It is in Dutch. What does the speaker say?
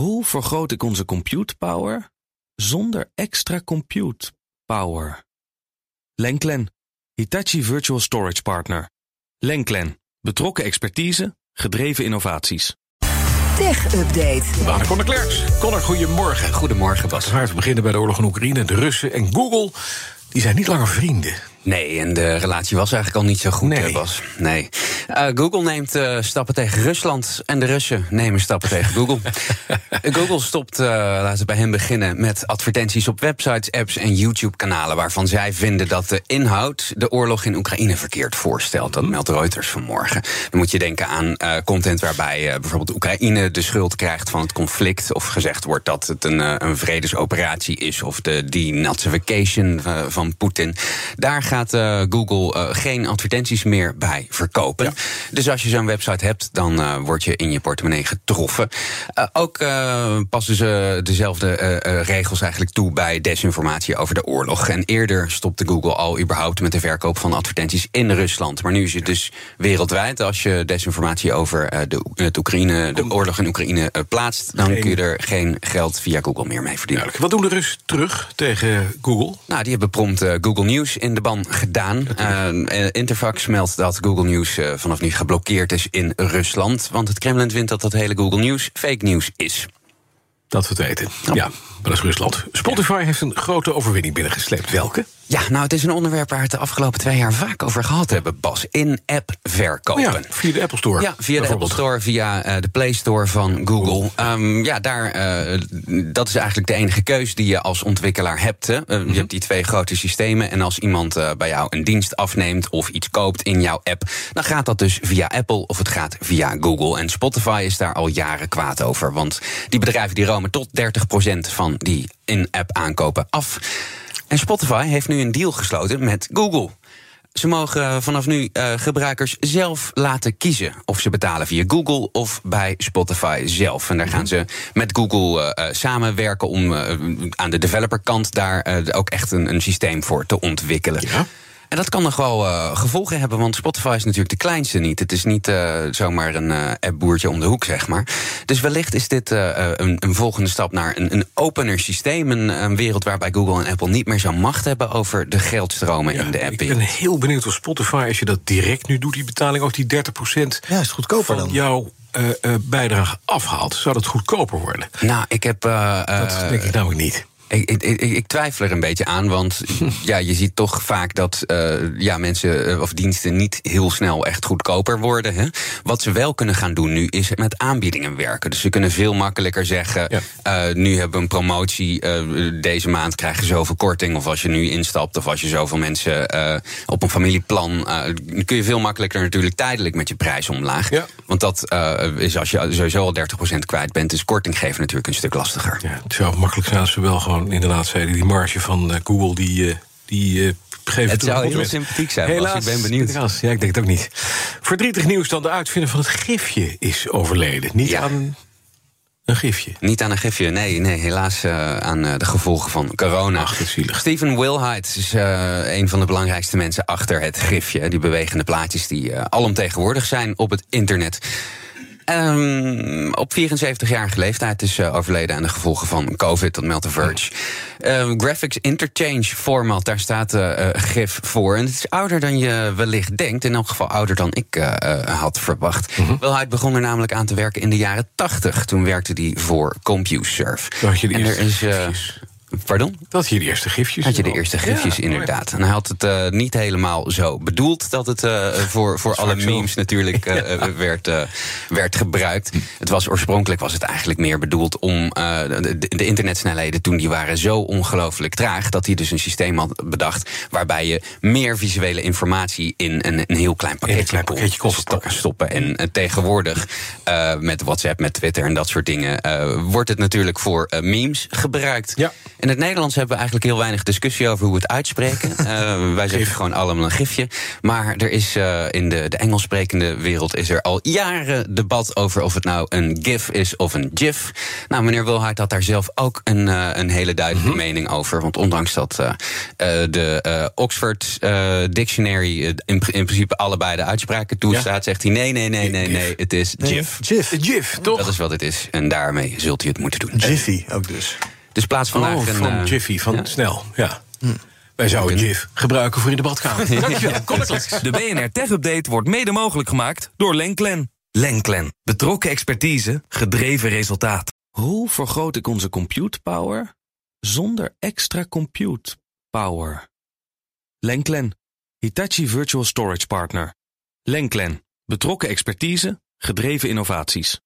Hoe vergroot ik onze compute power zonder extra compute power? Lenklen, Hitachi Virtual Storage Partner. Lenklen, betrokken expertise, gedreven innovaties. Tech Update. Baan Connor Klerks. Connor, goedemorgen. Goedemorgen, Bas. Het hard beginnen bij de oorlog in Oekraïne. De Russen en Google, die zijn niet langer vrienden. Nee, en de relatie was eigenlijk al niet zo goed, Nee. hè, Bas. Nee. Eh, Google neemt eh, stappen tegen Rusland en de Russen nemen stappen tegen Google. Eh, Google stopt, eh, laten we bij hem beginnen, met advertenties op websites, apps en YouTube-kanalen... waarvan zij vinden dat de inhoud de oorlog in Oekraïne verkeerd voorstelt. Dat meldt Reuters vanmorgen. Dan moet je denken aan eh, content waarbij eh, bijvoorbeeld Oekraïne de schuld krijgt van het conflict... of gezegd wordt dat het een, eh, een vredesoperatie is... of de denazification eh, van Poetin. Daar gaat eh, Google eh, geen advertenties meer bij verkopen. Dus als je zo'n website hebt, dan eh, word je in je portemonnee getroffen. Ook passen ze dezelfde regels eigenlijk toe bij desinformatie over de oorlog. En eerder stopte Google al überhaupt met de verkoop van advertenties in Rusland. Maar nu is het dus wereldwijd. Als je desinformatie over de, het Oekraïne, de oorlog in Oekraïne plaatst, dan Geen- kun je er geen geld via Google meer mee verdienen. Wat doen de Russen terug tegen Google? Nou, die hebben prompt Google News in de ban gedaan. Eh, Interfax meldt dat Google News eh, vanaf nu geblokkeerd is in Rusland. Want het Kremlin vindt dat dat hele Google News fake news is. Dat we het weten. Ja, maar dat is Rusland. Spotify heeft een grote overwinning binnengesleept. Welke? Ja, nou, het is een onderwerp waar we het de afgelopen twee jaar vaak over gehad hebben, Bas. In-app verkopen. Oh ja, via de Apple Store. Ja, via de Apple. Store, via eh, de Play Store van Google. Ehm, ja, daar, eh, dat is eigenlijk de enige keus die je als ontwikkelaar hebt. Hè. Eh, Mhm. Je hebt die twee grote systemen. En als iemand bij jou een dienst afneemt of iets koopt in jouw app, dan gaat dat dus via Apple of het gaat via Google. En Spotify is daar al jaren kwaad over. Want die bedrijven die romen tot 30% van die in-app aankopen af. En Spotify heeft nu een deal gesloten met Google. Ze mogen vanaf nu eh, gebruikers zelf laten kiezen of ze betalen via Google of bij Spotify zelf. En daar gaan ze met Google eh, eh, samenwerken om aan de developerkant daar ook echt een, een systeem voor te ontwikkelen. Ja. En dat kan nog wel eh, gevolgen hebben, want Spotify is natuurlijk de kleinste niet. Het is niet eh, zomaar een eh appboertje om de hoek, zeg maar. Dus wellicht is dit eh, eh, een, een volgende stap naar een, een opener systeem. Een, een wereld waarbij Google en Apple niet meer zo macht hebben over de geldstromen in de ik app. ben heel benieuwd of Spotify, als je dat direct nu doet, die betaling, ook die 30% Ja, is het goedkoper van dan? jouw eh, eh, bijdrage afhaalt. Zou dat goedkoper worden? Nou, ik heb. eh, Dat denk ik namelijk niet. Ik, ik, ik, ik twijfel er een beetje aan, want ja, je ziet toch vaak dat eh, ja, mensen eh, of diensten niet heel snel echt goedkoper worden. Hè. Wat ze wel kunnen gaan doen nu is met aanbiedingen werken. Dus ze kunnen veel makkelijker zeggen: Ja. eh, nu hebben we een promotie, deze maand krijg je zoveel korting. Of als je nu instapt, of als je zoveel mensen op een familieplan. dan kun je veel makkelijker natuurlijk tijdelijk met je prijs omlaag. Ja. Want dat is als je sowieso al 30% kwijt bent, is korting geven natuurlijk een stuk lastiger. Ja, het zou makkelijk zijn als ze wel gewoon inderdaad zeiden... die marge van eh, Google, die, eh, die eh, geven... Het zou heel sympathiek zijn. Helaas, Ik ben benieuwd. helaas. Ja, ik denk het ook niet. Verdrietig nieuws dan de uitvinder van het gifje is overleden. Niet Ja. aan een gifje. Niet aan een gifje, nee, nee helaas aan de gevolgen van corona. Ach. Stephen Wilhite is een van de belangrijkste mensen achter het gifje. Die bewegende plaatjes die alomtegenwoordig zijn op het internet. Ehm, op 74-jarige leeftijd is eh, overleden aan de gevolgen van COVID, dat meldt The Verge. Ehm, graphics Interchange Format, daar staat eh eh, GIF voor. En het is ouder dan je wellicht denkt. In elk geval ouder dan ik had verwacht. Wilhite begon er namelijk aan te werken in de jaren 80. Toen werkte hij voor CompuServe. Had je de en er is. Pardon? Dat je de eerste gifjes. Had je de eerste gifjes, Ja, inderdaad. En hij had het eh, niet helemaal zo bedoeld dat het eh, voor, voor alle zo. memes natuurlijk eh, werd, werd gebruikt. Het was oorspronkelijk was het eigenlijk meer bedoeld om de, de internetsnelheden toen die waren zo ongelooflijk traag dat hij dus een systeem had bedacht waarbij je meer visuele informatie in een, een heel klein pakketje, klein pakketje kon stoppen. En tegenwoordig met WhatsApp, met Twitter en dat soort dingen wordt het natuurlijk voor memes gebruikt. Ja. In het Nederlands hebben we eigenlijk heel weinig discussie over hoe we het uitspreken. Uh, wij zeggen gewoon allemaal een gifje. Maar er is uh, in de, de Engels sprekende wereld is er al jaren debat over of het nou een gif is of een gif. Nou, meneer Wilhart had daar zelf ook een, uh, een hele duidelijke mm -hmm. mening over. Want ondanks dat de Oxford Dictionary in, in, principe allebei de uitspraken toestaat, ja. zegt hij nee, nee, nee, nee, nee, het is gif. Gif. Gif, toch? Dat is wat het is. En daarmee zult u het moeten doen. Jiffy ook dus. Dus plaats vandaag oh, een... van uh, Jiffy, van ja. snel, ja. Hm. Wij zouden Jif gebruiken voor in de badkamer. ja, de BNR Tech Update wordt mede mogelijk gemaakt door Lenklen. Lenklen. Betrokken expertise, gedreven resultaat. Hoe vergroot ik onze compute power zonder extra compute power? Lenklen. Hitachi Virtual Storage Partner. Lenklen. Betrokken expertise, gedreven innovaties.